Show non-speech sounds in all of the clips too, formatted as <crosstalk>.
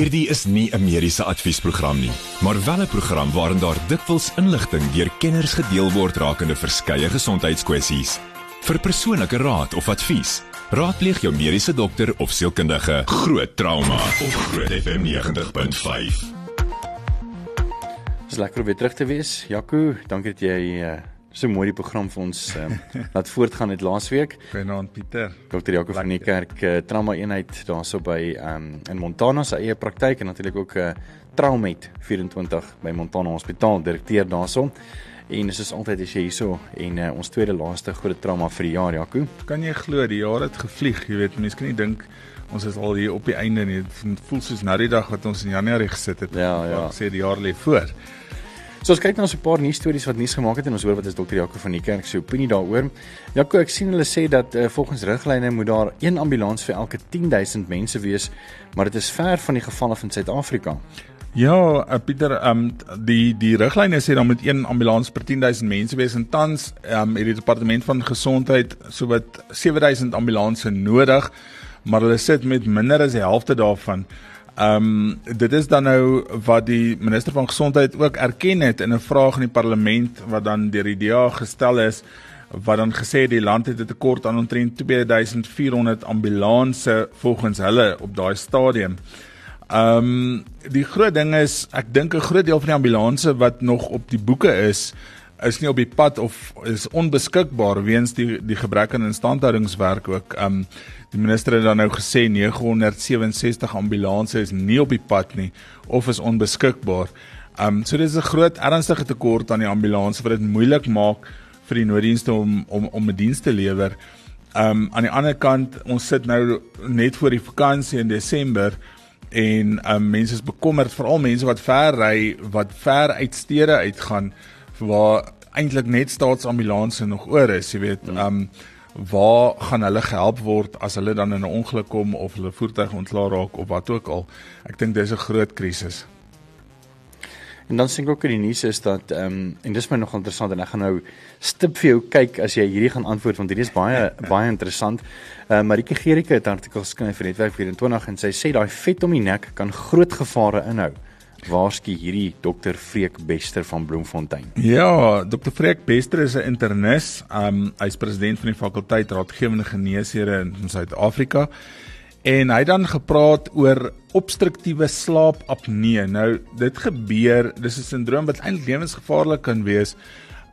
Hierdie is nie 'n mediese adviesprogram nie, maar wel 'n program waarin daar dikwels inligting deur kenners gedeel word rakende verskeie gesondheidskwessies. Vir persoonlike raad of advies, raadpleeg jou mediese dokter of sielkundige. Groot trauma op Groot FM 90.5. Dis lekker om weer terug te wees. Jaco, dankie dat jy uh, so mooi die program vir ons uh, <laughs> laat voortgaan het laasweek. Goeienaand Pieter. Dr. Jaco van die kerk uh, trauma eenheid daarso by um, in Montana se eie praktyk en natuurlik ook 'n uh, Traumet 24 by Montana Hospitaal direkteur daarso. En dis is altyd as jy hierso en uh, ons tweede laaste groot trauma vir die jaar Jaco. Kan jy glo die jaar het gevlieg, jy weet mense kan nie dink ons is al hier op die einde nie. Dit voel soos na die dag wat ons in Januarie gesit het. Ja, ja. Sê die jaar lê voor. So ons kyk nou so 'n paar nuus stories wat nuus gemaak het en ons hoor wat is dokter Jaco van die kerk se opinie daaroor. Jaco, ek sien hulle sê dat uh, volgens riglyne moet daar een ambulans vir elke 10000 mense wees, maar dit is ver van die gevalle van Suid-Afrika. Ja, uh, Pieter, ehm um, die die riglyne sê dan moet een ambulans per 10000 mense wees en tans ehm um, het die departement van gesondheid sowat 7000 ambulanse nodig, maar hulle sit met minder as die helfte daarvan. Ehm um, dit is dan nou wat die minister van gesondheid ook erken het in 'n vraag in die parlement wat dan deur die DA gestel is wat dan gesê die land het 'n tekort aan omtrent 2400 ambulanse volgens hulle op daai stadium. Ehm um, die groot ding is ek dink 'n groot deel van die ambulanse wat nog op die boeke is is nie op die pad of is onbeskikbaar weens die die gebrek aan instandhoudingswerk ook. Um, Die minister het dan nou gesê 967 ambulanses is nie op die pad nie of is onbeskikbaar. Um so dis 'n groot ernstige tekort aan die ambulanse wat dit moeilik maak vir die nooddienste om om om 'n diens te lewer. Um aan die ander kant, ons sit nou net voor die vakansie in Desember en um mense is bekommerd, veral mense wat ver ry, wat ver uit stede uitgaan waar eintlik net staatsambulanse nog oor is, jy weet. Um waar gaan hulle gehelp word as hulle dan in 'n ongeluk kom of hulle voertuig ontslaa raak of wat ook al. Ek dink dis 'n groot krisis. En dan sien ek ook in die nuus is dat ehm um, en dis my nog interessant en ek gaan nou stip vir jou kyk as jy hierdie gaan antwoord want hierdie is baie <laughs> baie interessant. Ehm uh, Marieke Gericke het 'n artikel geskryf vir Netwerk 24 en sy sê daai vet om die nek kan groot gevare inhou waarsku hierdie dokter Freek Bester van Bloemfontein. Ja, dokter Freek Bester is 'n internis. Um hy's president van die fakulteit raadgewende geneesere in Suid-Afrika. En hy het dan gepraat oor obstruktiewe slaapapnee. Nou, dit gebeur, dis 'n sindroom wat eintlik lewensgevaarlik kan wees.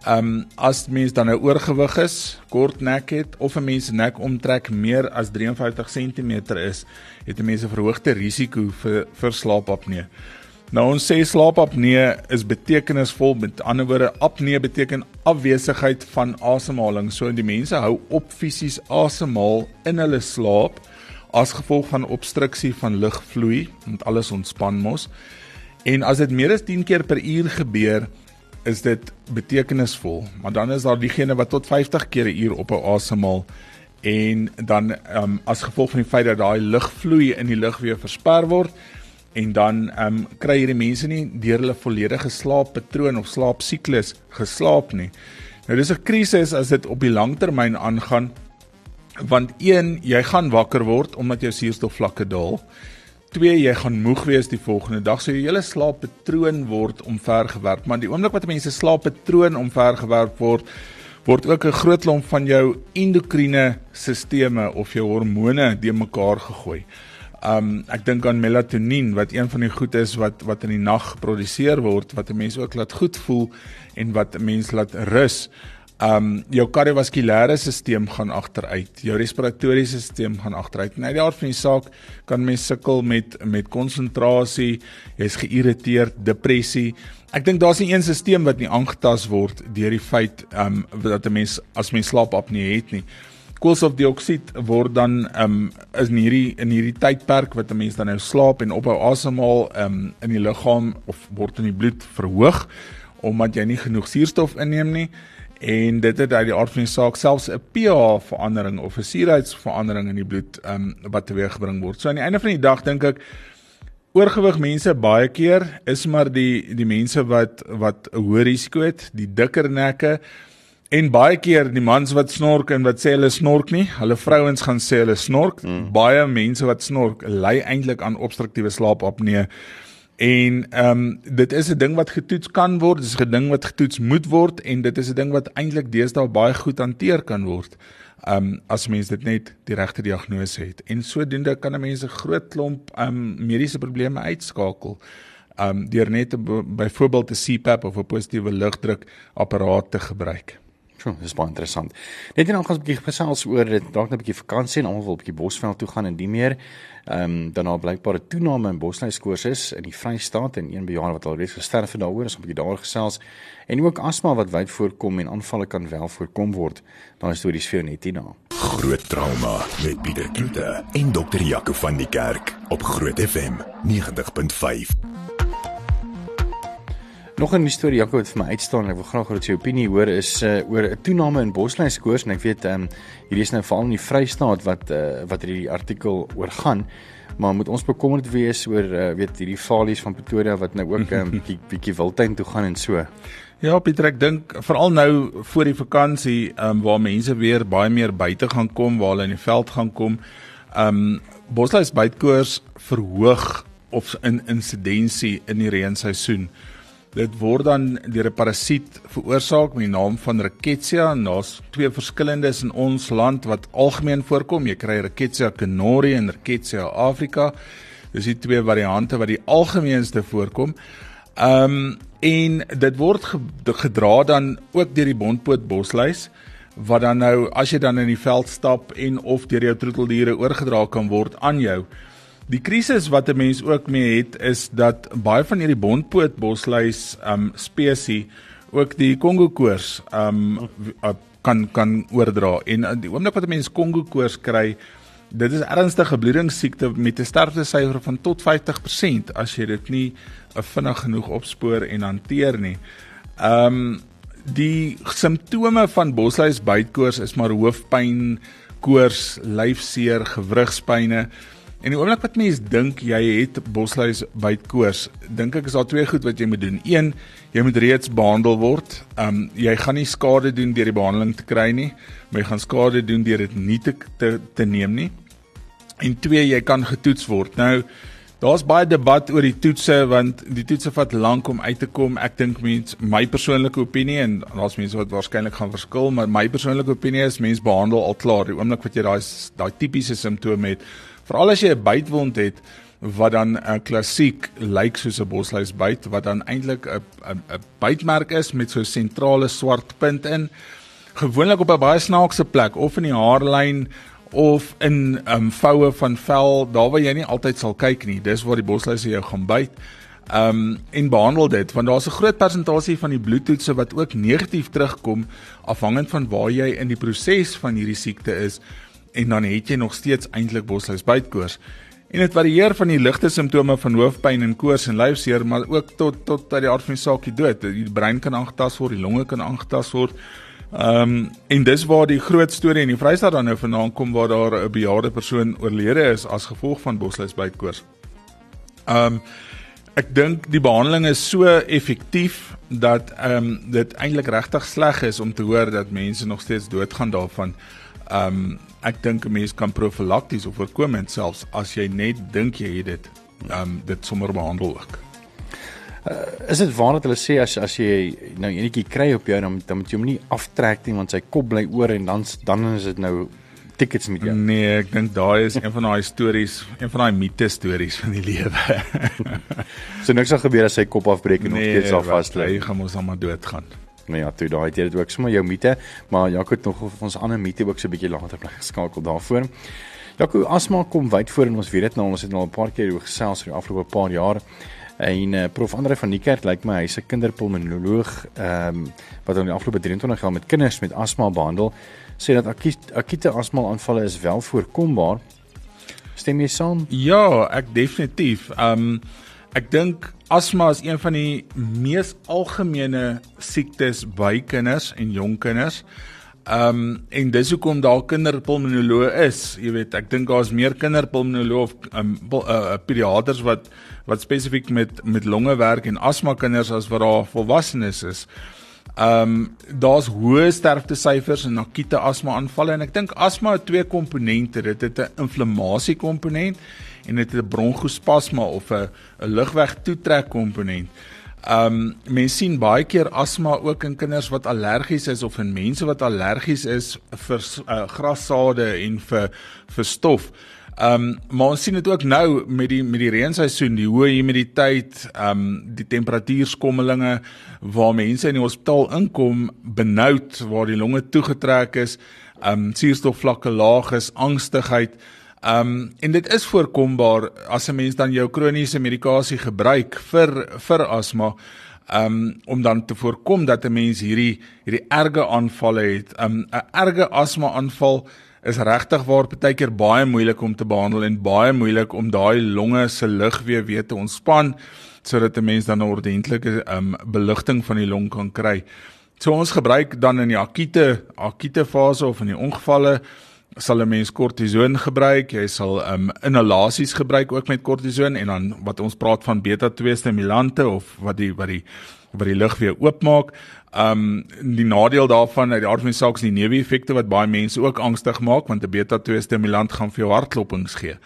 Um as mens dan nou oorgewig is, kort nek het of 'n mens nek omtrek meer as 53 cm is, het 'n mens 'n verhoogde risiko vir vir slaapapnee. Nou ons sê slaapapnee is betekenisvol. Met ander woorde, apnee beteken afwesigheid van asemhaling. So die mense hou op fisies asemhaal in hulle slaap as gevolg van obstruksie van lugvloei, want alles ontspan mos. En as dit meer as 10 keer per uur gebeur, is dit betekenisvol. Maar dan is daar diegene wat tot 50 keer 'n uur op 'n asemhaal en dan um, as gevolg van die feit dat daai lugvloei in die lug weer versper word, en dan ehm um, kry hierdie mense nie deur hulle volledige slaappatroon of slaapsiklus geslaap nie. Nou dis 'n krisis as dit op die langtermyn aangaan want een jy gaan wakker word omdat jou suurstofvlakke daal. Twee jy gaan moeg wees die volgende dag. So jou hele slaappatroon word omvergewerp, maar die oomblik wat mense slaappatroon omvergewerp word word ook 'n groot klomp van jou endokriene stelsels of jou hormone de mekaar gegooi. Um ek dink aan melatonien wat een van die goed is wat wat in die nag geproduseer word wat 'n mens ook laat goed voel en wat 'n mens laat rus. Um jou kardiovaskulêre stelsel gaan agteruit, jou respiratoriese stelsel gaan agteruit. Nou die aard van die saak kan mens sukkel met met konsentrasie, jy's geïrriteerd, depressie. Ek dink daar's nie een stelsel wat nie aangetast word deur die feit um dat 'n mens as mens slaapapnee het nie koolstofdioksied word dan um, is in hierdie in hierdie tydperk wat 'n mens dan nou slaap en ophou asemhaal um, in die liggaam of word in die bloed verhoog omdat jy nie genoeg suurstof inneem nie en dit het uit die aard van die saak selfs 'n pH verandering of 'n suurheidsverandering in die bloed um, wat teweeggebring word. So aan die einde van die dag dink ek oorgewig mense baie keer is maar die die mense wat wat 'n hoë risiko het, die dikker nekke En baie keer die mans wat snork en wat sê hulle snork nie, hulle vrouens gaan sê hulle snork. Mm. Baie mense wat snork ly eintlik aan obstruktiewe slaapapnee. En ehm um, dit is 'n ding wat getoets kan word, dis 'n ding wat getoets moet word en dit is 'n ding wat eintlik deesdae baie goed hanteer kan word. Ehm um, as mens dit net die regte diagnose het. En sodoende kan 'n mens 'n groot klomp ehm um, mediese probleme uitskakel. Ehm um, deur net byvoorbeeld 'n CPAP of 'n positiewe lugdruk apparaat te gebruik. Sjoe, dis baie interessant. Net en dan gaan ons 'n bietjie gesels oor dit dalk 'n bietjie vakansie en almal wil 'n bietjie Bosveld toe gaan en die meer. Ehm um, dan blykbaar 'n toename in bosluiskoorses in die Vrystaat en een bejaarde wat alreeds gesterf het daaroor, is 'n bietjie daaroor gesels. En ook asma wat wyd voorkom en aanvalle kan wel voorkom word. Dan is stories vir net hierna. Groot trauma met Pieter Kloete en dokter Jaco van die Kerk op Groot FM 90.5. Nog 'n storie Jaco wat vir my uitstaan en ek wil graag hê jy opinie hoor is uh, oor 'n toename in bosluiskoors en ek weet ehm um, hierdie is nou veral in die Vrystaat wat uh, wat hierdie artikel oor gaan. Maar moet ons bekommerd wees oor uh, weet hierdie falies van Pretoria wat nou ook 'n um, <laughs> bietjie bietjie wildtuin toe gaan en so. Ja, Pieter, ek dink veral nou voor die vakansie, ehm um, waar mense weer baie meer buite gaan kom, waar hulle in die veld gaan kom. Ehm um, bosluisbytkoors verhoog of in insidensie in die reenseisoen. Dit word dan deur 'n parasiet veroorsaak met die naam van Rickettsia en daar's twee verskillendes in ons land wat algemeen voorkom. Jy kry Rickettsia canori en Rickettsia africa. Dis die twee variante wat die algemeenste voorkom. Ehm um, en dit word gedra dan ook deur die bondpoot bosluis wat dan nou as jy dan in die veld stap en of deur jou troeteldiere oorgedra kan word aan jou. Die krisis wat 'n mens ook mee het is dat baie van hierdie bondpoot bosluis um spesies ook die Kongo koors um kan kan oordra en uh, die oomblik wat 'n mens Kongo koors kry dit is ernstige bloedingssiekte met 'n sterftesyfer van tot 50% as jy dit nie uh, vinnig genoeg opspoor en hanteer nie. Um die simptome van bosluis bytkoors is maar hoofpyn, koors, lyfseer, gewrigspynne En die oomblik wat mens dink jy het bosluis bytkoors, dink ek is daar twee goed wat jy moet doen. Een, jy moet reeds behandel word. Um jy gaan nie skade doen deur die behandeling te kry nie, maar jy gaan skade doen deur dit nie te, te te neem nie. En twee, jy kan getoets word. Nou Daar's baie debat oor die toetse want die toetse vat lank om uit te kom. Ek dink mens my persoonlike opinie en daar's mense wat waarskynlik gaan verskil, maar my persoonlike opinie is mens behandel al klaar die oomblik wat jy daai daai tipiese simptome het Veral as jy 'n bytwond het wat dan 'n klassiek lyk soos 'n bosluisbyt wat dan eintlik 'n 'n 'n bytmerk is met so 'n sentrale swart punt in. Gewoonlik op 'n baie snaakse plek of in die haarlyn of in um voue van vel, daar waar jy nie altyd sal kyk nie. Dis waar die bosluise jou gaan byt. Um en behandel dit want daar's 'n groot persentasie van die bloedtoetse wat ook negatief terugkom afhangend van waar jy in die proses van hierdie siekte is en dan het jy nog steeds eintlik bosluisbytkoors. En dit varieer van die ligte simptome van hoofpyn en koors en lyfseer, maar ook tot tot uit die aard van die saak die dood. Die brein kan aangetast word, die longe kan aangetast word. Ehm um, en dis waar die groot storie in die Vrystaat dan nou vandaan kom waar daar 'n bejaarde persoon oorlede is as gevolg van bosluisbytkoors. Ehm um, ek dink die behandeling is so effektief dat ehm um, dit eintlik regtig sleg is om te hoor dat mense nog steeds doodgaan daarvan. Ehm um, ek dink 'n mens kan profylakties of voorkomend selfs as jy net dink jy het dit ehm um, dit sommer behandel ook. Uh, is dit waar dat hulle sê as as jy nou enetjie kry op jou dan dan moet jy hom nie aftrek nie want sy kop bly oor en dan dan is dit nou tickets met jou. Nee, ek dink daai is een van daai stories, een van daai mite stories van die lewe. <laughs> so niks sal gebeur as sy kop afbreek en nee, nog steeds daar vas lê. Hy gaan mos almal doodgaan. Nou ja, toe daai het jy dit ook sommer jou mite, maar Jaco het nog ons ander mite ook so 'n bietjie later bly geskakel daarvoor. Jaco, asma kom wyd voor en ons weet dit nou, ons het nou al 'n paar keer oor gesels oor die afgelope paar jaar. En uh, prof Andre van die kerk lyk my hy's 'n kinderpulmonoloog ehm um, wat in die afgelope 23 jaar met kinders met asma behandel, sê dat akute asma aanvalle is wel voorkombaar. Stem jy saam? Ja, ek definitief. Ehm um, Ek dink asma is een van die mees algemene siektes by kinders en jong kinders. Ehm um, en dis hoekom daar kinderpulmonoloë is. Jy weet, ek dink daar's meer kinderpulmonoloë of um, uh, pediaters wat wat spesifiek met met longe werk en asma kinders as wat daar volwassenes is. Ehm um, daar's hoë sterftesyfers in akute asma aanvalle en ek dink asma het twee komponente. Dit het 'n inflammasie komponent en dit het 'n bronkospasma of 'n 'n lugweg toetrek komponent. Ehm um, mense sien baie keer asma ook in kinders wat allergies is of in mense wat allergies is vir uh, grassade en vir vir stof. Ehm um, maar ons sien dit ook nou met die met die reenseisoen, die hoë humiditeit, ehm um, die temperatuurskommelinge waar mense in die hospitaal inkom benoud waar die longe toegetrek is, ehm um, suurstofvlakke laag is, angstigheid. Ehm um, en dit is voorkombaar as 'n mens dan jou kroniese medikasie gebruik vir vir asma um om dan te voorkom dat 'n mens hierdie hierdie erge aanvalle het. Um 'n erge asma aanval is regtig waar baie keer baie moeilik om te behandel en baie moeilik om daai longe se lug weer weer te ontspan sodat 'n mens dan 'n ordentlike um beligting van die long kan kry. So ons gebruik dan in die akute akute fase of in die ongevalle sal 'n mens kortison gebruik. Jy sal um inhalasies gebruik ook met kortison en dan wat ons praat van beta-2 stimulante of wat die wat die wat die lug weer oopmaak. Um die nadeel daarvan uit die aard van die saak is die neeweffekte wat baie mense ook angstig maak want 'n beta-2 stimulant gaan vir jou hartklopings gee.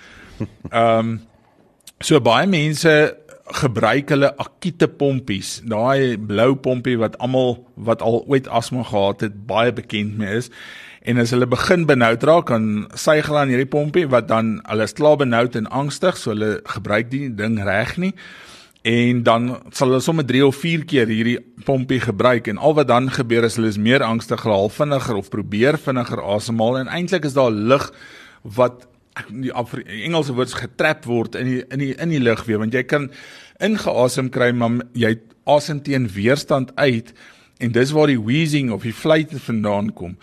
Um <laughs> so baie mense gebruik hulle akute pompies, daai blou pompie wat almal wat al ooit asma gehad het baie bekend mee is. En as hulle begin benoud raak, dan suig hulle aan hierdie pompie wat dan hulle is klaar benoud en angstig, so hulle gebruik die ding reg nie. En dan sal hulle sommer 3 of 4 keer hierdie pompie gebruik. En al wat dan gebeur is hulle is meer angstig, half vinniger of probeer vinniger asemhaal. En eintlik is daar lug wat die Engelse woord getrap word in die in die in die lug weer. Want jy kan ingeasem kry maar jy asem teen weerstand uit. En dis waar die wheezing of die fluit vandaan kom.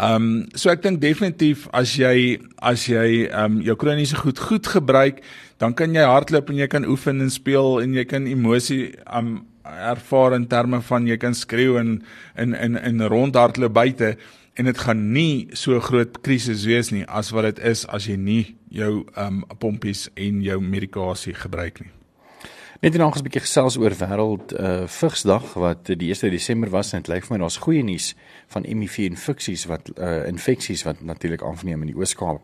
Ehm um, so ek dink definitief as jy as jy ehm um, jou kroniese goed goed gebruik dan kan jy hardloop en jy kan oefen en speel en jy kan emosie um, ervaar in terme van jy kan skreeu en in in in rondhardloop buite en dit gaan nie so groot krisis wees nie as wat dit is as jy nie jou um pompies en jou medikasie gebruik nie. Net en ongelukkig 'n bietjie gesels oor wêreld uh vigsdag wat die 1 Desember was en dit lyk vir my daar's goeie nuus van HIV infeksies wat uh infeksies wat natuurlik aanneem in die Oos-Kaap.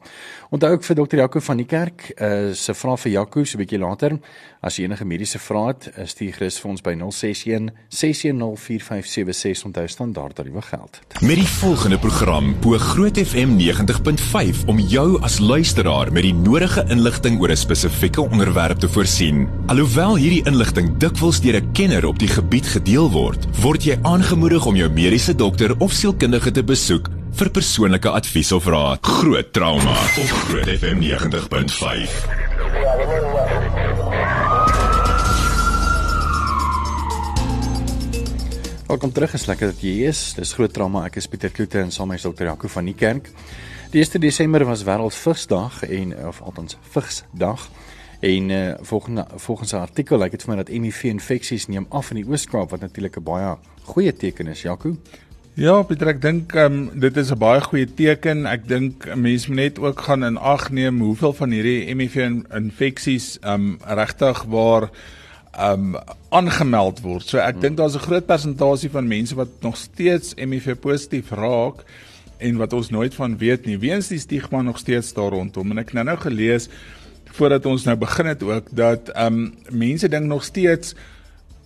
Onthou ook vir dokter Jaco van die kerk uh se vrae vir Jaco so 'n bietjie later. As jy enige mediese vrae het, stuur gerus vir ons by 061 6104576 onthou standaard tariewe geld. Met die volgende program bo Groot FM 90.5 om jou as luisteraar met die nodige inligting oor 'n spesifieke onderwerp te voorsien. Alhoewel hierdie inligting dikwels deur 'n kenner op die gebied gedeel word, word jy aangemoedig om jou mediese dokter of sielkundige te besoek vir persoonlike advies of raad. Groot trauma op Groot FM 90.5. Welkom terug, is lekker dat jy hier is. Dis groot trauma. Ek is Pieter Kloete en saam met Dr. Jaco van die kerk. Die 1 Desember was wêreldvigsdag en of althans vigsdag. En uh, volgens volgens 'n artikel lyk dit vir my dat HIV infeksies neem af in die Oos-Kaap wat natuurlik 'n baie goeie teken is, Jaco. Ja, Pieter, ek dink um, dit is 'n baie goeie teken. Ek dink mense moet net ook gaan in ag neem hoeveel van hierdie HIV infeksies um regtig waar um aangemeld word. So ek hmm. dink daar's 'n groot persentasie van mense wat nog steeds HIV positief raak en wat ons nooit van weet nie. Weens die stigma nog steeds daar rondom en ek het nou-nou gelees voordat ons nou begin het ook dat um mense dink nog steeds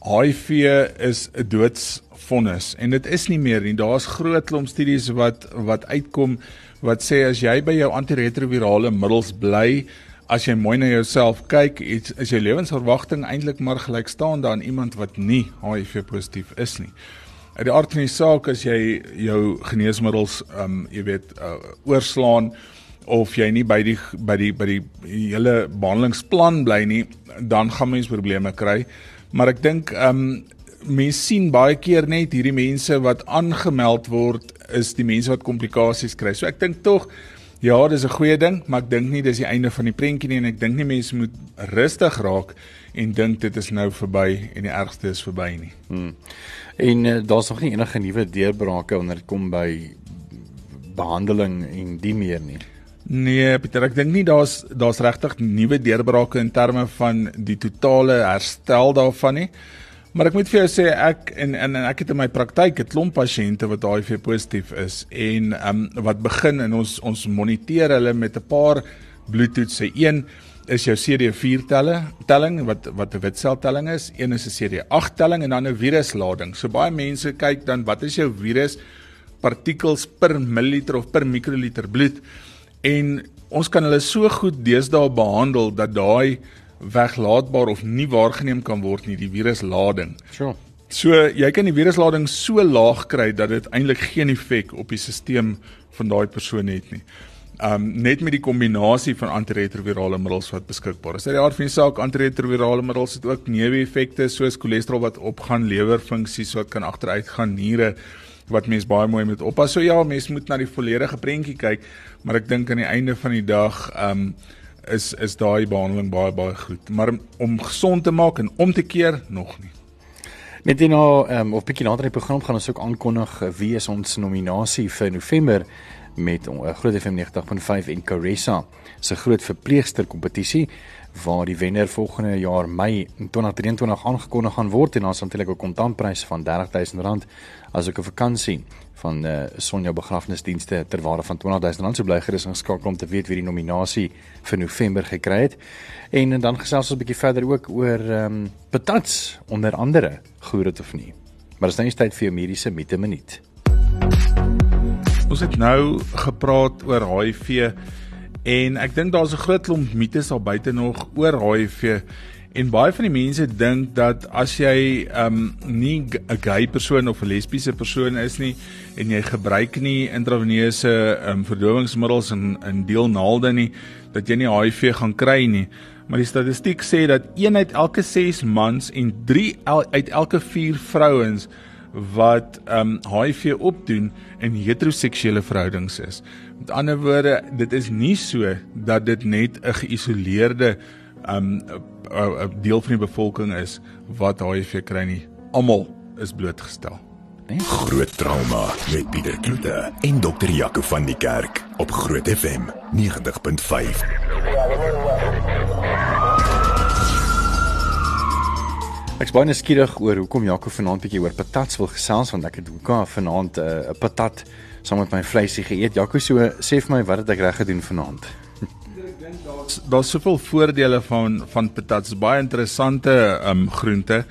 HIV is 'n doodsvonnis en dit is nie meer nie. Daar's groot klomp studies wat wat uitkom wat sê as jy by jou antiretrovirale middels bly, as jy mooi na jouself kyk, is, is jou lewensverwagting eintlik maar gelykstaande aan iemand wat nie HIV positief is nie. Uit die aard van die saak as jy jou geneesmiddels um jy weet uh, oorslaan of jy nie by die by die by die hele behandelingsplan bly nie, dan gaan mens probleme kry. Maar ek dink ehm um, mense sien baie keer net hierdie mense wat aangemeld word is die mense wat komplikasies kry. So ek dink tog ja, dis 'n goeie ding, maar ek dink nie dis die einde van die prentjie nie en ek dink nie mense moet rustig raak en dink dit is nou verby en die ergste is verby nie. Hmm. En uh, daar's nog nie enige nuwe deurbrake wanneer dit kom by behandeling en die meer nie. Nee, Pieter, ek dink nie daar's daar's regtig nuwe deurbrake in terme van die totale herstel daarvan nie. Maar ek moet vir jou sê ek en en, en ek het in my praktyk 'n klomp pasiënte wat HIV positief is en ehm um, wat begin en ons ons moniteer hulle met 'n paar bloedtoetse. Een is jou CD4 telle telling wat wat 'n witseltelling is, een is 'n CD8 telling en dan 'n viruslading. So baie mense kyk dan wat is jou virus partikels per milliliter of per mikroliter bloed en ons kan hulle so goed deesdae behandel dat daai weglaatbaar of nie waargeneem kan word nie, die viruslading. Sure. So jy kan die viruslading so laag kry dat dit eintlik geen effek op die stelsel van daai persoon het nie. Um net met die kombinasie van antiretrovirale middels wat beskikbaar is. Uit die aard van die saak antiretrovirale middels het ook neeweffekte soos cholesterol wat opgaan, lewerfunksies wat kan agteruit gaan, niere wat mens baie mooi moet oppas. So ja, mens moet na die volledige prentjie kyk, maar ek dink aan die einde van die dag um is is daai behandeling baie baie goed. Maar om gesond te maak en om te keer nog nie. Net nou ehm um, of bietjie later in die program gaan ons ook aankondig wie is ons nominasie vir November met 'n uh, Groot FM 90.5 en Caressa se groot verpleegster kompetisie waar die wenner volgende jaar Mei 2023 aangekondig gaan word en ons natuurlik 'n kontantprys van R30000 asook 'n vakansie van uh, Sonja begrafnisdienste ter waarde van R20000 so bly gerus ingeskakel om te weet wie die nominasie vir November gekry het. En, en dan gesels ons 'n bietjie verder ook oor ehm um, patats onder andere, glo dit of nie. Maar dis nou nie tyd vir jou mediese minuut. Ons het nou gepraat oor HIV En ek dink daar's 'n groot klomp mites al buite nog oor HIV en baie van die mense dink dat as jy um nie 'n gay persoon of 'n lesbiese persoon is nie en jy gebruik nie intraveneuse um verdowingsmiddels en in deel naalde nie dat jy nie HIV gaan kry nie. Maar die statistiek sê dat 1 uit elke 6 mans en 3 uit elke 4 vrouens wat um HIV opdoen in heteroseksuele verhoudings is. Met ander woorde, dit is nie so dat dit net 'n geïsoleerde um 'n deel van die bevolking is wat HIV kry nie. Almal is blootgestel. Nee? Groot trauma met Pieter Kloete en dokter Jaco van die Kerk op Groot FM 90.5. Ek's baie nuuskierig oor hoekom Jaco vanaand bietjie oor patats wil gesels want ek het hoekom vanaand eh, 'n uh, patat saam met my vleisie geëet. Jaco, so sê vir my wat het ek reg gedoen vanaand? Daar's daar's soveel voordele van van patats, baie interessante um, groente.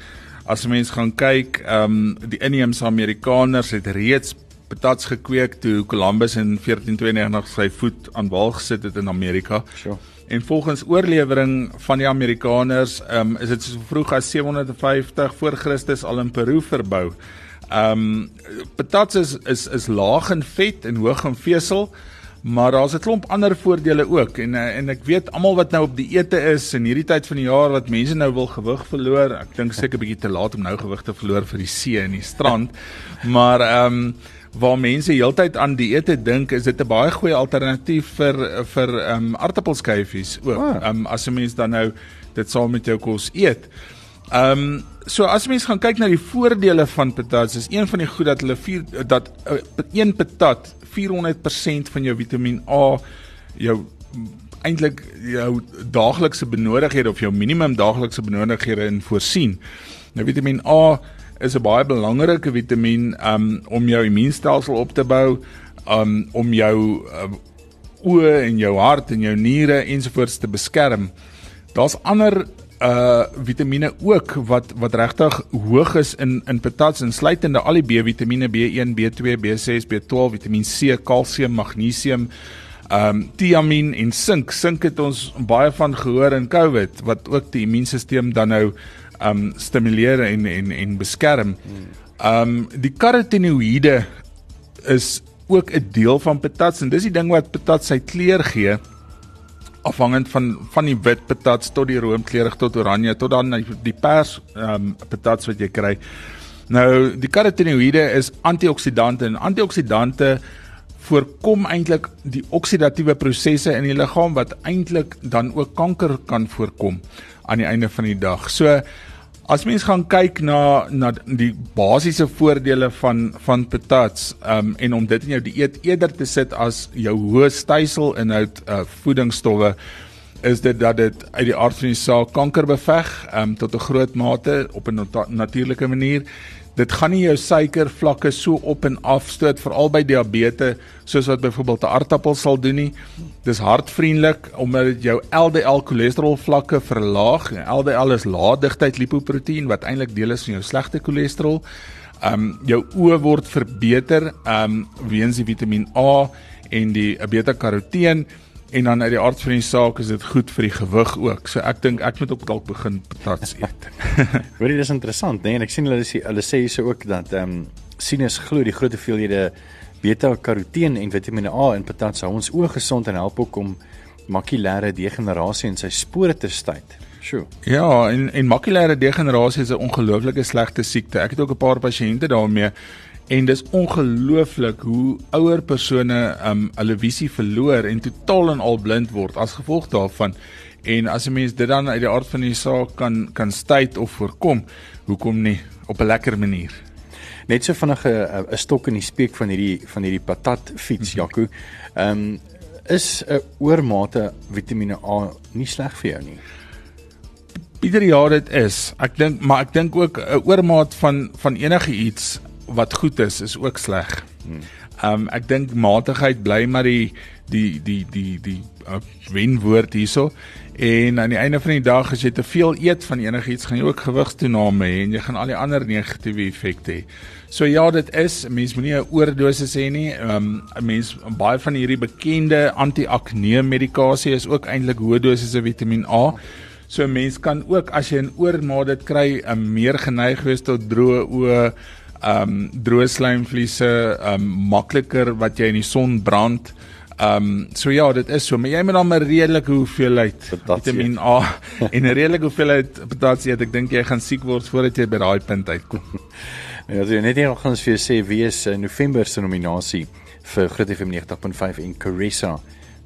As mens gaan kyk, um, die inheemse Amerikaners het reeds patats gekweek toe Columbus in 1492 sy voet aan wal gesit het in Amerika. Sure. En volgens oorlewering van die Amerikaners, um, is dit so vroeg as 750 voor Christus al in Peru verbou. Ehm um, patats is is is laag in vet en hoog in vesel, maar daar's 'n klomp ander voordele ook en eh, en ek weet almal wat nou op die ete is in hierdie tyd van die jaar wat mense nou wil gewig verloor. Ek dink seker 'n bietjie te laat om nou gewig te verloor vir die see en die strand. <laughs> Maar ehm um, waar mense heeltyd aan dieete dink, is dit 'n baie goeie alternatief vir vir ehm um, aardappelskyfies ook. Ah. Ehm ah. um, as 'n mens dan nou dit saam met jou kos eet. Ehm um, so as mens gaan kyk na die voordele van patats, is een van die goed dat hulle vier dat uh, een patat 400% van jou Vitamiin A jou eintlik jou daaglikse benodigdhede of jou minimum daaglikse benodigdhede in voorsien. Nou Vitamiin A is 'n baie belangrike vitamien um, om jou immuunstelsel op te bou, um, om jou um, oë en jou hart en jou niere ensovoorts te beskerm. Daar's ander uh vitamiene ook wat wat regtig hoog is in in patats insluitende al die B-vitamiene B1, B2, B6, B12, Vitamiin C, kalsium, magnesium, um thiamin en sink. Sink het ons baie van gehoor in COVID wat ook die immuunstelsel dan nou um stimuleer en en en beskerm. Um die karotenoïde is ook 'n deel van patats en dis die ding wat patats sy kleur gee afhangend van van die wit patats tot die roomkleurig tot oranje tot dan die pers ehm um, patats wat jy kry. Nou die karotenoïde is antioksidante en antioksidante voorkom eintlik die oksidatiewe prosesse in die liggaam wat eintlik dan ook kanker kan voorkom aan die einde van die dag. So As mens gaan kyk na na die basiese voordele van van patats um, en om dit in jou dieet eerder te sit as jou hoë styselinhoud uh, voedingsstowwe is dit dat dit uit die aard van die saak kanker beveg um, tot 'n groot mate op 'n natuurlike manier dit gaan nie jou suikervlakke so op en af stoot veral by diabetes soos wat byvoorbeeld 'n aardappel sal doen nie. Dis hartvriendelik omdat dit jou LDL cholesterol vlakke verlaag. LDL is laagdigtheid lipoproteïen wat eintlik deel is van jou slegte cholesterol. Um jou oë word verbeter um weens die Vitamiin A en die beta-karoteen en dan uit die aard van die saak is dit goed vir die gewig ook. So ek dink ek moet ook dalk begin patats eet. <laughs> Hoorie dis interessant, né? Nee? En ek sien hulle sê hulle sê hierso ook dat ehm um, sinus glo die groot hoeveelhede beta-karoteen en Vitamiene A in patats hou ons oë gesond en help ook om makulêre degenerasie in sy spore te stuit. Sjoe. Ja, en en makulêre degenerasie is 'n ongelooflike slegte siekte. Ek het ook 'n paar pasiënte daarmee En dis ongelooflik hoe ouer persone um hulle visie verloor en totaal en al blind word as gevolg daarvan. En as 'n mens dit dan uit die aard van die saak kan kan stuit of voorkom, hoekom nie op 'n lekker manier? Net so vinnige 'n stok in die speek van hierdie van hierdie patat fiets Jaco. Um is 'n oormate Vitamiene A nie sleg vir jou nie. Pieter ja, dit is. Ek dink maar ek dink ook 'n oormaat van van enige iets wat goed is is ook sleg. Ehm um, ek dink matigheid bly maar die die die die die uh, wenwoord hierso en aan die einde van die dag as jy te veel eet van enigiets gaan jy ook gewigstoename hê en jy gaan al die ander negatiewe effekte hê. So ja, dit is mens moenie 'n oordosis hê nie. Ehm um, 'n mens baie van hierdie bekende anti-akne medikasie is ook eintlik hoë dosisse Vitamiin A. So mens kan ook as jy 'n oormaat dit kry, 'n um, meer geneig wees tot droë oë um droë slaimvliese um makliker wat jy in die son brand. Um so ja, dit is so, maar jy moet dan 'n redelike hoeveelheid Vitamiin A <laughs> en 'n redelike hoeveelheid potasie eet. Ek dink jy gaan siek word voordat jy by daai punt uitkom. <laughs> Ja, so net hier gaan ons vir jou sê wie is in November se nominasie vir Groot FM 90.5 en Carissa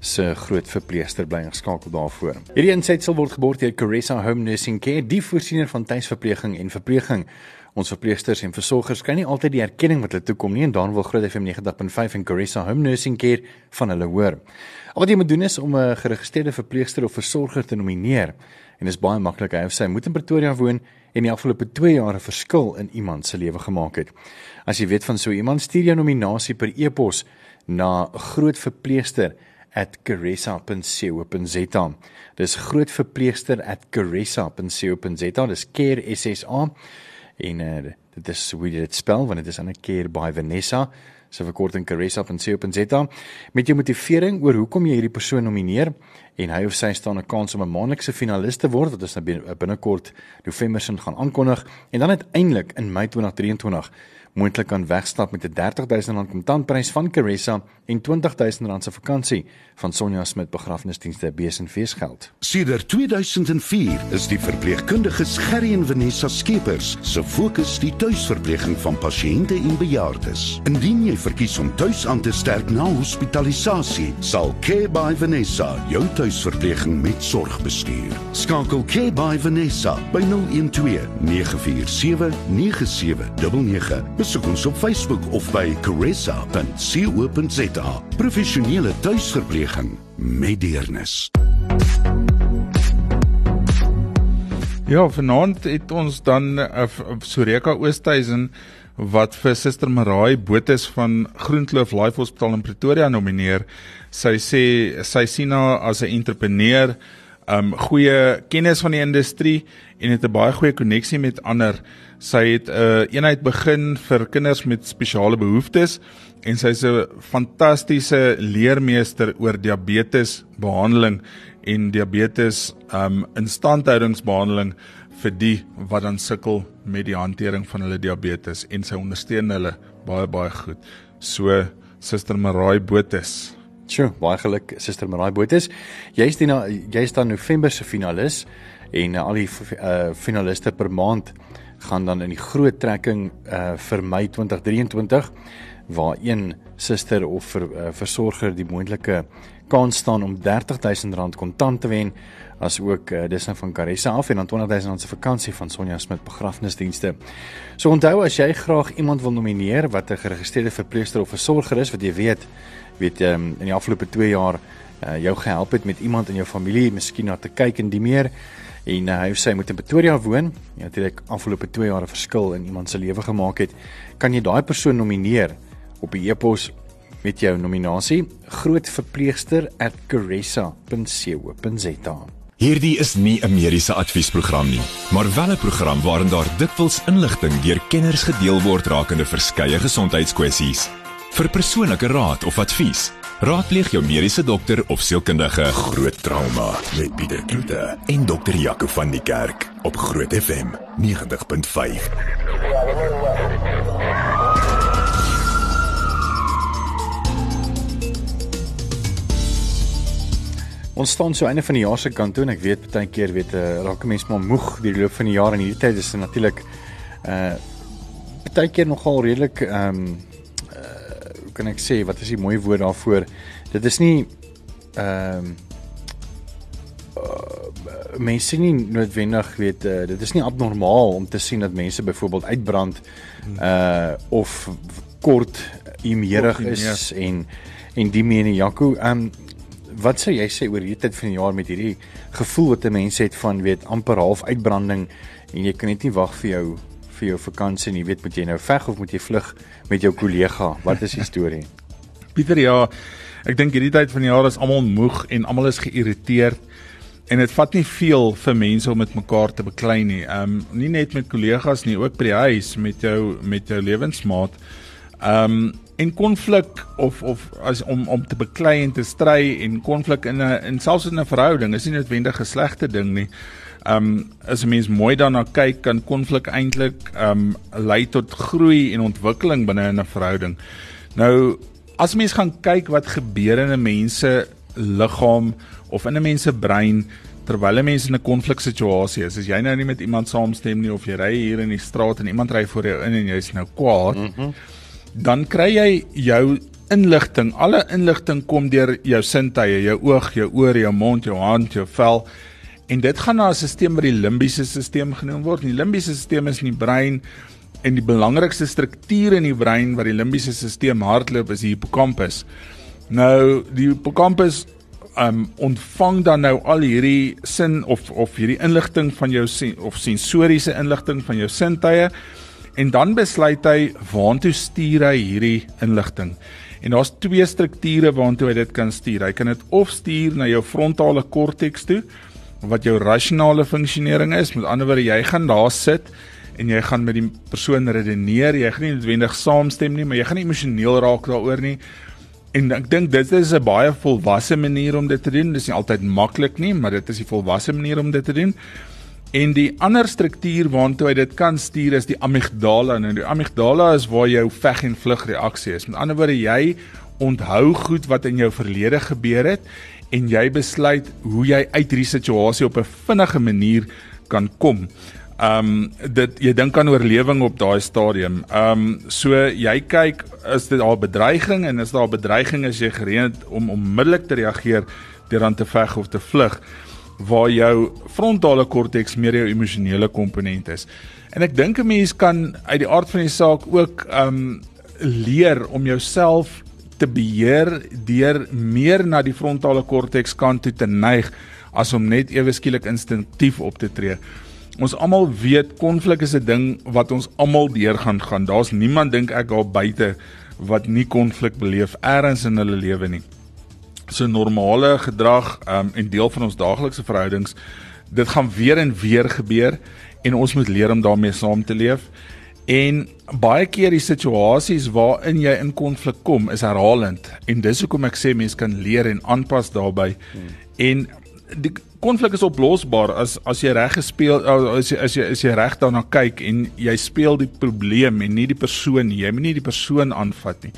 se groot verpleegster bly geskakel daarvoor. Hierdie insetsel word geborg deur Carissa Home Nursing Care, die voorsiener van tuisverpleging en verpleging Ons verpleegsters en versorgers kry nie altyd die erkenning wat hulle toekom nie en dan wil Groot FM 90.5 en Carissa Home Nursing Care van hulle hoor. Al wat jy moet doen is om 'n geregistreerde verpleegster of versorger te nomineer en dit is baie maklik. Hy of sy moet in Pretoria woon en die afgelope 2 jaar 'n verskil in iemand se lewe gemaak het. As jy weet van so iemand, stuur jou nominasie per e-pos na grootverpleegster@carissa.co.za. Dis grootverpleegster@carissa.co.za. Dis care SSA en uh, dit is hoe jy dit spel want dit is 'n keer by Vanessa se verkorting caressa.co.za met jou motivering oor hoekom jy hierdie persoon nomineer en hy of sy staan 'n kans om 'n maandelikse finalis te word wat ons nou binnekort November sin gaan aankondig en dan uiteindelik in Mei 2023 moontlik kan wegstap met 'n R30000 kontantprys van Caressa en R20000 se vakansie van Sonja Smit begrafnisdienste besenfeesgeld. Sedert 2004 is die verpleegkundiges Gerry en Vanessa Skeepers se fokus die tuisverpleging van pasiënte en bejaardes. Indien jy verkies om tuis aan te sterk na hospitalisasie, sal Care by Vanessa jou tuisverpleging met sorg bestuur. Skakel Care by Vanessa by 012 947 9799 Besoek ons op Facebook of by caressa.co.za. Professionele tuisverpleging met deernis. Ja, vanaand het ons dan uh, Soreka Oosthuizen wat vir Suster Marai Botes van Groenkloof Life Hospital in Pretoria nomineer. Sy sê sy sien haar as 'n entrepreneur, um goeie kennis van die industrie en het 'n baie goeie koneksie met ander Sy het 'n uh, eenheid begin vir kinders met spesiale behoeftes en sy's 'n fantastiese leermeester oor diabetes behandeling en diabetes um instandhoudingsbehandeling vir die wat dan sukkel met die hantering van hulle diabetes en sy ondersteun hulle baie baie goed. So Suster Marai Botes. Sjoe, baie geluk Suster Marai Botes. Jy's die jy's dan November se finalis en uh, al die uh, finaliste per maand gaan dan in die groot trekking uh vir Mei 2023 waar een suster of ver, uh, versorger die moontlike kans staan om R30000 kontant te wen as ook uh, dis nou van Caressa af en dan R20000 se vakansie van Sonja Smit begrafnisdienste. So onthou as jy graag iemand wil nomineer wat 'n geregistreerde verpleegster of versorger is wat jy weet weet um, in die afgelope 2 jaar uh, jou gehelp het met iemand in jou familie miskien na te kyk en die meer en uh, hy of sy moet in Pretoria woon, ja, natuurlik afgelope 2 jaar 'n verskil in iemand se lewe gemaak het, kan jy daai persoon nomineer op die e-pos met jou nominasie grootverpleegster@caressa.co.za. Hierdie is nie 'n mediese adviesprogram nie, maar wel 'n program waarin daar dikwels inligting deur kenners gedeel word rakende verskeie gesondheidskwessies. Vir persoonlike raad of advies, raadpleeg jou mediese dokter of sielkundige. Groot trauma met Pieter Kloete en dokter Jaco van die Kerk op Groot FM 90.5. Ons staan so einde van die jaar se kant toe en ek weet baie keer weet 'n uh, raak mense maar moeg deur die loop van die jaar en hierdie tyd is natuurlik uh baie keer nogal redelik ehm um, kan ek sê wat is die mooi woord daarvoor? Dit is nie ehm um, uh, mense nie noodwendig weet uh, dit is nie abnormaal om te sien dat mense byvoorbeeld uitbrand uh of kort imerig is en en die mene Jaco ehm um, wat sou jy sê oor hierdie tyd van die jaar met hierdie gevoel wat 'n mens het van weet amper half uitbranding en jy kan net nie wag vir jou vir jou vakansie nie. Jy weet moet jy nou veg of moet jy vlug met jou kollega? Wat is die storie? <laughs> Pieter ja, ek dink hierdie tyd van die jaar is almal moeg en almal is geïrriteerd en dit vat nie veel vir mense om met mekaar te beklei nie. Ehm um, nie net met kollegas nie, ook by die huis met jou met jou lewensmaat. Ehm um, en konflik of of as om om te beklei en te stry en konflik in 'n en selfs in 'n verhouding is nie noodwendig 'n slegte ding nie. Um as 'n mens mooi daarna kyk, kan konflik eintlik um lei tot groei en ontwikkeling binne 'n verhouding. Nou as mens gaan kyk wat gebeur in 'n mens se liggaam of in 'n mens se brein terwyl 'n mens in 'n konfliksituasie is, as jy nou nie met iemand saamstem nie of jy ry hier in die straat en iemand ry voor jou in en jy's nou kwaad, mm -hmm dan kry jy jou inligting. Alle inligting kom deur jou sintuie, jou oog, jou oor, jou mond, jou hand, jou vel. En dit gaan na 'n stelsel wat die limbiese stelsel genoem word. Die limbiese stelsel is in die brein en die belangrikste struktuur in die brein wat die limbiese stelsel hardloop is die hippocampus. Nou die hippocampus um ontvang dan nou al hierdie sin of of hierdie inligting van jou sen, of sensoriese inligting van jou sintuie en dan besluit hy waantoe stuur hy hierdie inligting. En daar's twee strukture waantoe hy dit kan stuur. Hy kan dit of stuur na jou frontale korteks toe wat jou rasionele funksionering is. Met ander woorde, jy gaan daar sit en jy gaan met die persoon redeneer. Jy gaan nie noodwendig saamstem nie, maar jy gaan nie emosioneel raak daaroor nie. En ek dink dit is 'n baie volwasse manier om dit te doen. Dit is nie altyd maklik nie, maar dit is die volwasse manier om dit te doen. En die ander struktuur waartoe hy dit kan stuur is die amygdala. Nou die amygdala is waar jou veg en vlug reaksie is. Met ander woorde, jy onthou goed wat in jou verlede gebeur het en jy besluit hoe jy uit hierdie situasie op 'n vinnige manier kan kom. Um dit jy dink aan oorlewing op daai stadium. Um so jy kyk is dit al bedreiging en is daar bedreiging as jy gereed om onmiddellik te reageer deur aan te veg of te vlug waar jou frontale korteks meer jou emosionele komponent is. En ek dink 'n mens kan uit die aard van die saak ook um leer om jouself te beheer deur meer na die frontale korteks kant toe te neig as om net ewe skielik instinktief op te tree. Ons almal weet konflik is 'n ding wat ons almal deurgaan gaan. Daar's niemand dink ek daar buite wat nie konflik beleef eers in hulle lewe nie so normale gedrag um, en deel van ons daaglikse verhoudings dit gaan weer en weer gebeur en ons moet leer om daarmee saam te leef en baie keer die situasies waarin jy in konflik kom is herhalend. En dis hoekom ek sê mense kan leer en aanpas daarbey hmm. en die konflik is oplosbaar as as jy reg gespeel as jy as jy as jy reg daarna kyk en jy speel die probleem en nie die persoon nie. Jy moet nie die persoon aanvat nie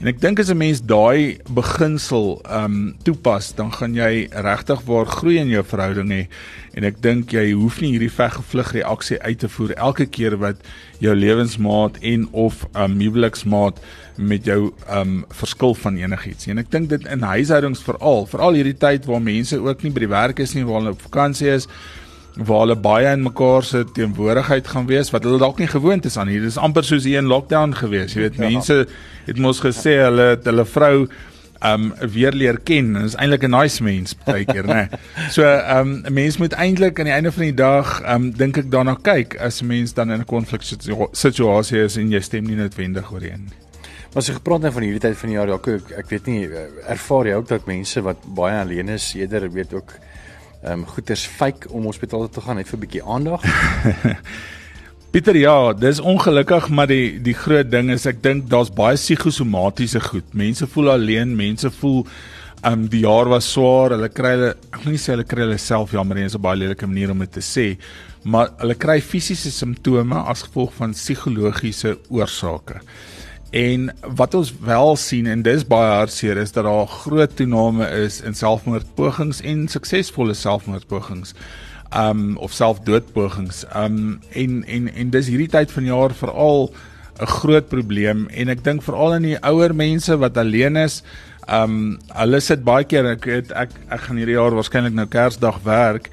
En ek dink as 'n mens daai beginsel ehm um, toepas, dan gaan jy regtig waar groei in jou verhouding hê. En ek dink jy hoef nie hierdie veggevlug reaksie uit te voer elke keer wat jou lewensmaat en of 'n um, huweliksmaat met jou ehm um, verskil van enigiets. En ek dink dit in huishoudings veral, veral hierdie tyd waar mense ook nie by die werk is nie, waar hulle op vakansie is, waar hulle baie in mekaar se teenwoordigheid gaan wees wat hulle dalk nie gewoond is aan nie. Dit is amper soos hier in lockdown gewees. Jy weet, ja. mense het mos gesê hulle het hulle vrou um weer leer ken. Dit is eintlik 'n nice mens baie keer, né? <laughs> So um 'n mens moet eintlik aan die einde van die dag um dink ek daarna kyk as 'n mens dan in 'n konflik situasie is en jy stem nie noodwendig ooreen nie. Maar as jy gepraat het van hierdie tyd van die jaar, ek ek, ek weet nie ervaar jy ook dat mense wat baie alleen is, eerder weet ook ehm um, goeders fake om hospitaal toe te gaan net vir 'n bietjie aandag. <laughs> Pieter, ja, dis ongelukkig, maar die die groot ding is ek dink daar's baie psigosomatiese goed. Mense voel alleen, mense voel um die jaar was swaar, hulle kry hulle ek wil nie sê hulle kry hulle self jammer nie, is 'n baie lelike manier om dit te sê, maar hulle kry fisiese simptome as gevolg van psigologiese oorsake. En wat ons wel sien en dis baie hartseer is dat daar groot toename is in selfmoordpogings en suksesvolle selfmoordpogings um of selfdoodpogings. Um en en en dis hierdie tyd van jaar veral 'n groot probleem en ek dink veral in die ouer mense wat alleen is. Um hulle sit baie keer ek het, ek ek gaan hierdie jaar waarskynlik nou Kersdag werk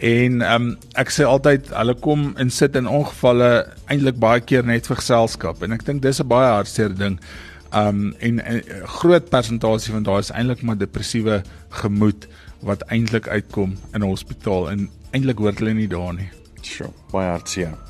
en um ek sê altyd hulle kom en sit in ongevalle eintlik baie keer net vir geselskap en ek dink dis 'n baie hartseer ding. Um en 'n groot persentasie van daai is eintlik maar depressiewe gemoed wat eintlik uitkom in 'n hospitaal en eintlik hoort hulle nie daar nie. Sjoe, baie hartseer.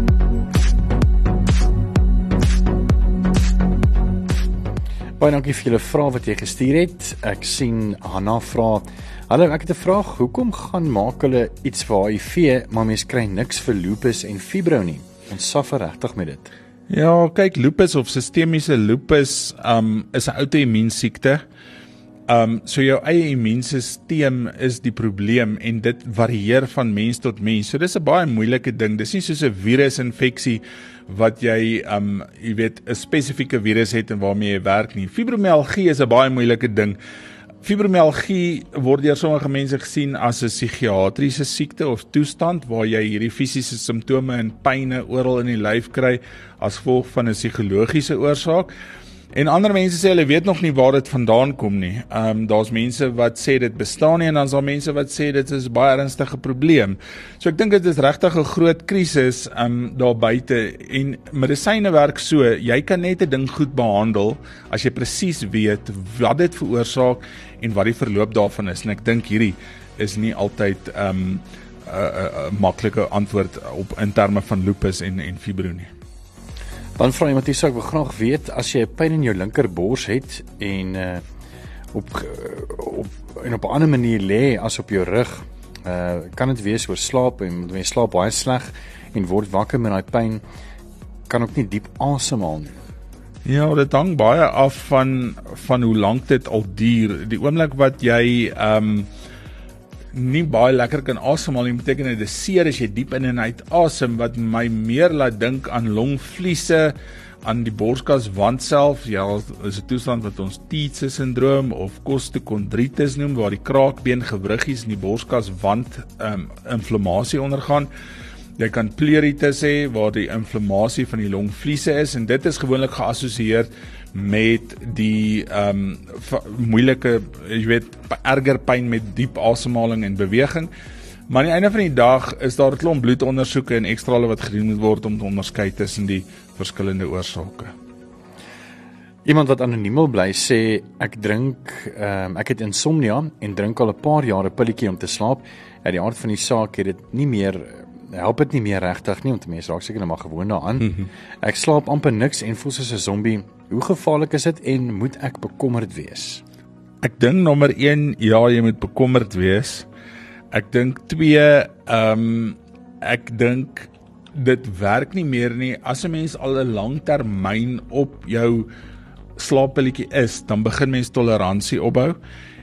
Baie dankie vir julle vrae wat jy gestuur het. Ek sien Hanna vra: "Hallo, ek het 'n vraag. Hoekom gaan maak hulle iets vir HIV, maar mens kry niks vir lupus en fibro nie? Ons suffer regtig met dit." Ja, kyk, lupus of sistemiese lupus um is 'n outoimmuun siekte. Um so jou eie immuunstelsel is die probleem en dit varieer van mens tot mens. So dis 'n baie moeilike ding. Dis nie soos 'n virusinfeksie wat jy um jy weet 'n spesifieke virus het en waarmee jy werk nie. Fibromialgie is 'n baie moeilike ding. Fibromialgie word deur sommige mense gesien as 'n psigiatriese siekte of toestand waar jy hierdie fisiese simptome en pynne oral in die lyf kry as gevolg van 'n psigologiese oorsaak. En ander mense sê hulle weet nog nie waar dit vandaan kom nie. Ehm um, daar's mense wat sê dit bestaan nie en dan's daar mense wat sê dit is baie ernstige probleem. So ek dink dit is regtig 'n groot krisis ehm um, daar buite en medisyne werk so, jy kan net 'n ding goed behandel as jy presies weet wat dit veroorsaak en wat die verloop daarvan is. En ek dink hierdie is nie altyd ehm um, 'n uh, uh, uh, maklike antwoord op in terme van lupus en en fibro nie. Dan vra iemand hierso ek wil graag weet as jy pyn in jou linkerbors het en uh op op en op 'n ander manier lê as op jou rug, uh kan dit wees oor slaap en jy slaap baie sleg en word wakker met daai pyn kan ook nie diep asemhaal nie. Ja, dit hang baie af van van hoe lank dit al duur. Die oomblik wat jy um nie baie lekker kan asemhaal nie, beteken dit dis seer as jy diep in en uit asem wat my meer laat dink aan longvliese aan die borskas wand self. Ja is 'n toestand wat ons Tietze sindroom of kostekondritis noem waar die kraakbeen gewriggies in die borskas wand um, inflammasie ondergaan. Jy kan pleuritis hê waar die inflammasie van die longvliese is en dit is gewoonlik geassosieer met die ehm um, moeilike jy weet erger pyn met diep asemhaling en beweging. Maar aan die einde van die dag is daar 'n klomp bloedondersoeke en ekstrale wat gedoen moet word om te onderskei tussen die verskillende oorsake. Iemand wat anoniem wil bly sê ek drink ehm um, ek het insomnia en drink al 'n paar jare pilletjie om te slaap. Uit die aard van die saak het dit nie meer help dit nie meer regtig nie want mense raak seker net maar gewoond daaraan. -hmm. Ek slaap amper niks en voel soos 'n zombie. Hoe gevaarlik is dit en moet ek bekommerd wees? Ek dink nommer 1, ja, jy moet bekommerd wees. Ek dink 2, ehm um, ek dink dit werk nie meer nie as 'n mens al 'n langtermyn op jou slaappilletjie is, dan begin mens toleransie opbou.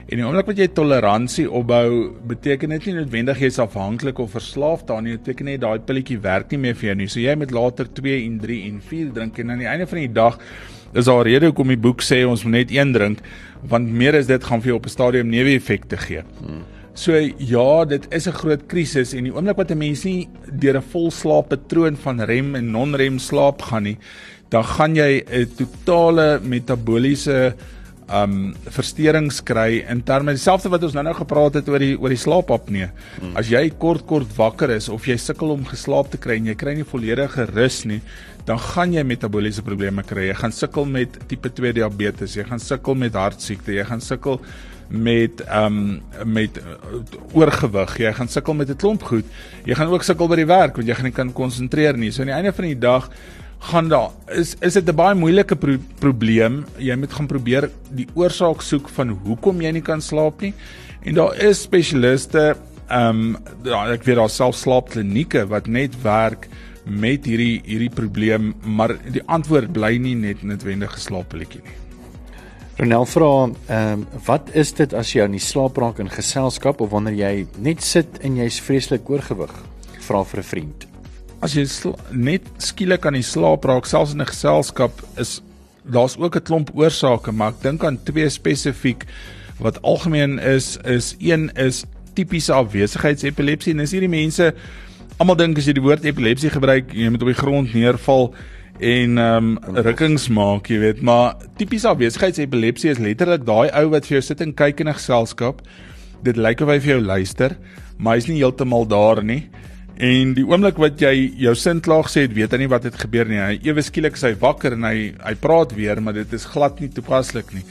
En die oomblik wat jy toleransie opbou, beteken dit nie noodwendig jy's afhanklik of verslaaf daarin nie. Dit beteken net daai pilletjie werk nie meer vir jou nie. So jy moet later 2 en 3 en 4 drink en aan die einde van die dag is daar 'n rede hoekom die boek sê ons moet net een drink, want meer as dit gaan vir jou op 'n stadium neeweffekte gee. Hmm. So ja, dit is 'n groot krisis en die oomblik wat 'n mens nie deur 'n volslaappatroon van rem en non-rem slaap gaan nie, dan gaan jy 'n totale metaboliese um versteurings kry in terme dieselfde wat ons nou-nou gepraat het oor die oor die slaapapnee. Hmm. As jy kort kort wakker is of jy sukkel om geslaap te kry en jy kry nie volledige rus nie, dan gaan jy metaboliese probleme kry. Jy gaan sukkel met tipe 2 diabetes, jy gaan sukkel met hartsiekte, jy gaan sukkel met ehm um, met uh, oorgewig. Jy gaan sukkel met 'n klomp goed. Jy gaan ook sukkel by die werk want jy gaan nie kan konsentreer nie. So aan die einde van die dag gaan daar is is dit 'n baie moeilike pro probleem. Jy moet gaan probeer die oorsaak soek van hoekom jy nie kan slaap nie. En daar is spesialiste ehm um, ek weet daar self slaapklinieke wat net werk met hierdie hierdie probleem, maar die antwoord bly nie net noodwendig geslaapelletjie nie. Ronel vra, ehm um, wat is dit as jy aan die slaap raak in geselskap of wanneer jy net sit en jy's vreeslik oorgewig? Vra vir 'n vriend. As jy net skielik aan die slaap raak selfs in 'n geselskap is daar's ook 'n klomp oorsake, maar ek dink aan twee spesifiek wat algemeen is is een is tipiese afwesigheidsepilepsie en dis hierdie mense almal dink as jy die woord epilepsie gebruik, jy moet op die grond neerval en ehm um, rukkings maak, jy weet, maar tipies afwesigheidsepilepsie is letterlik daai ou wat vir jou sit en kyk in 'n geselskap. Dit lyk of hy vir jou luister, maar hy's nie heeltemal daar nie. En die oomblik wat jy jou sinklaag sê, weet hy nie wat het gebeur nie. Hy ewe skielik is hy wakker en hy hy praat weer, maar dit is glad nie toepaslik nie.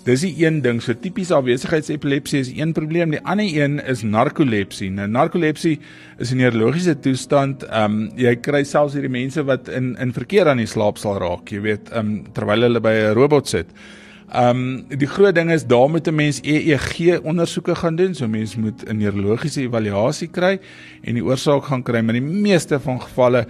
Dis die een ding, so tipies afwesigheidsepilepsie is een probleem. Die ander een is narkolepsie. Nou narkolepsie is 'n neurologiese toestand. Ehm um, jy kry selfs hierdie mense wat in in verkeer aan die slaap sal raak, jy weet, ehm um, terwyl hulle by 'n robot sit. Ehm um, die groot ding is daar moet 'n mens EEG ondersoeke gaan doen. So mens moet 'n neurologiese evaluasie kry en die oorsaak gaan kry, maar die meeste van gevalle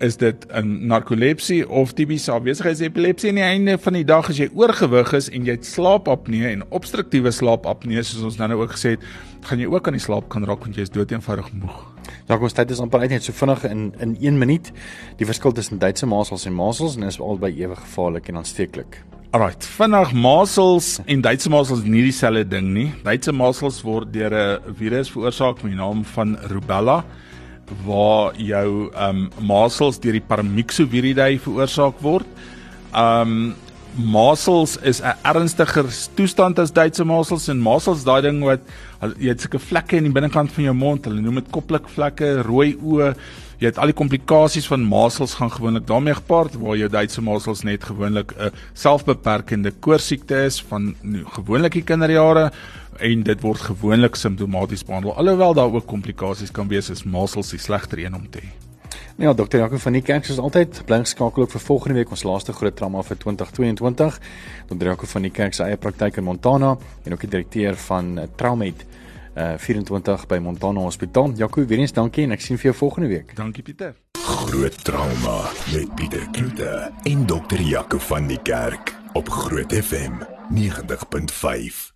is dit 'n narkolepsie of tipiese afwesigheidsepilepsie aan die einde van die dag as jy oorgewig is en jy het slaapapnee en obstruktiewe slaapapnee soos ons nou ook gesê het, gaan jy ook aan die slaap kan raak want jy is doeteenvoudig moeg. Ja, ons tyd is amper uit net so vinnig in in 1 minuut. Die verskil tussen Duitse masels en masels en is albei ewig gevaarlik en aansteeklik. Alright, vinnig masels en Duitse masels is nie dieselfde ding nie. Duitse masels word deur 'n virus veroorsaak met die naam van rubella waar jou ehm um, masels deur die Paramyxoviridae veroorsaak word. Ehm um, masels is 'n ernstiger toestand as Duitse masels en masels daai ding wat jy het sulke vlekke in die binnekant van jou mond, hulle noem dit koplikvlekke, rooi oë. Jy het al die komplikasies van masels gaan gewoonlik daarmee gepaard waar jou Duitse masels net gewoonlik 'n selfbeperkende koorsiekte is van gewoonlik die kinderjare en dit word gewoonlik simptomaties behandel alhoewel daar ook komplikasies kan wees as masels die slegter een om te hê. Ja, dokter Jaco van die kerk is altyd bly geskakel ook vir volgende week ons laaste groot trauma vir 2022. Dokter Jaco van die kerk se eie praktyk in Montana en ook die direkteur van uh, Traumed uh 24 by Montana Hospitaal. Jaco, weer eens dankie en ek sien vir jou volgende week. Dankie Pieter. Groot trauma met Pieter Kloete en dokter Jaco van die kerk op Groot FM 90.5.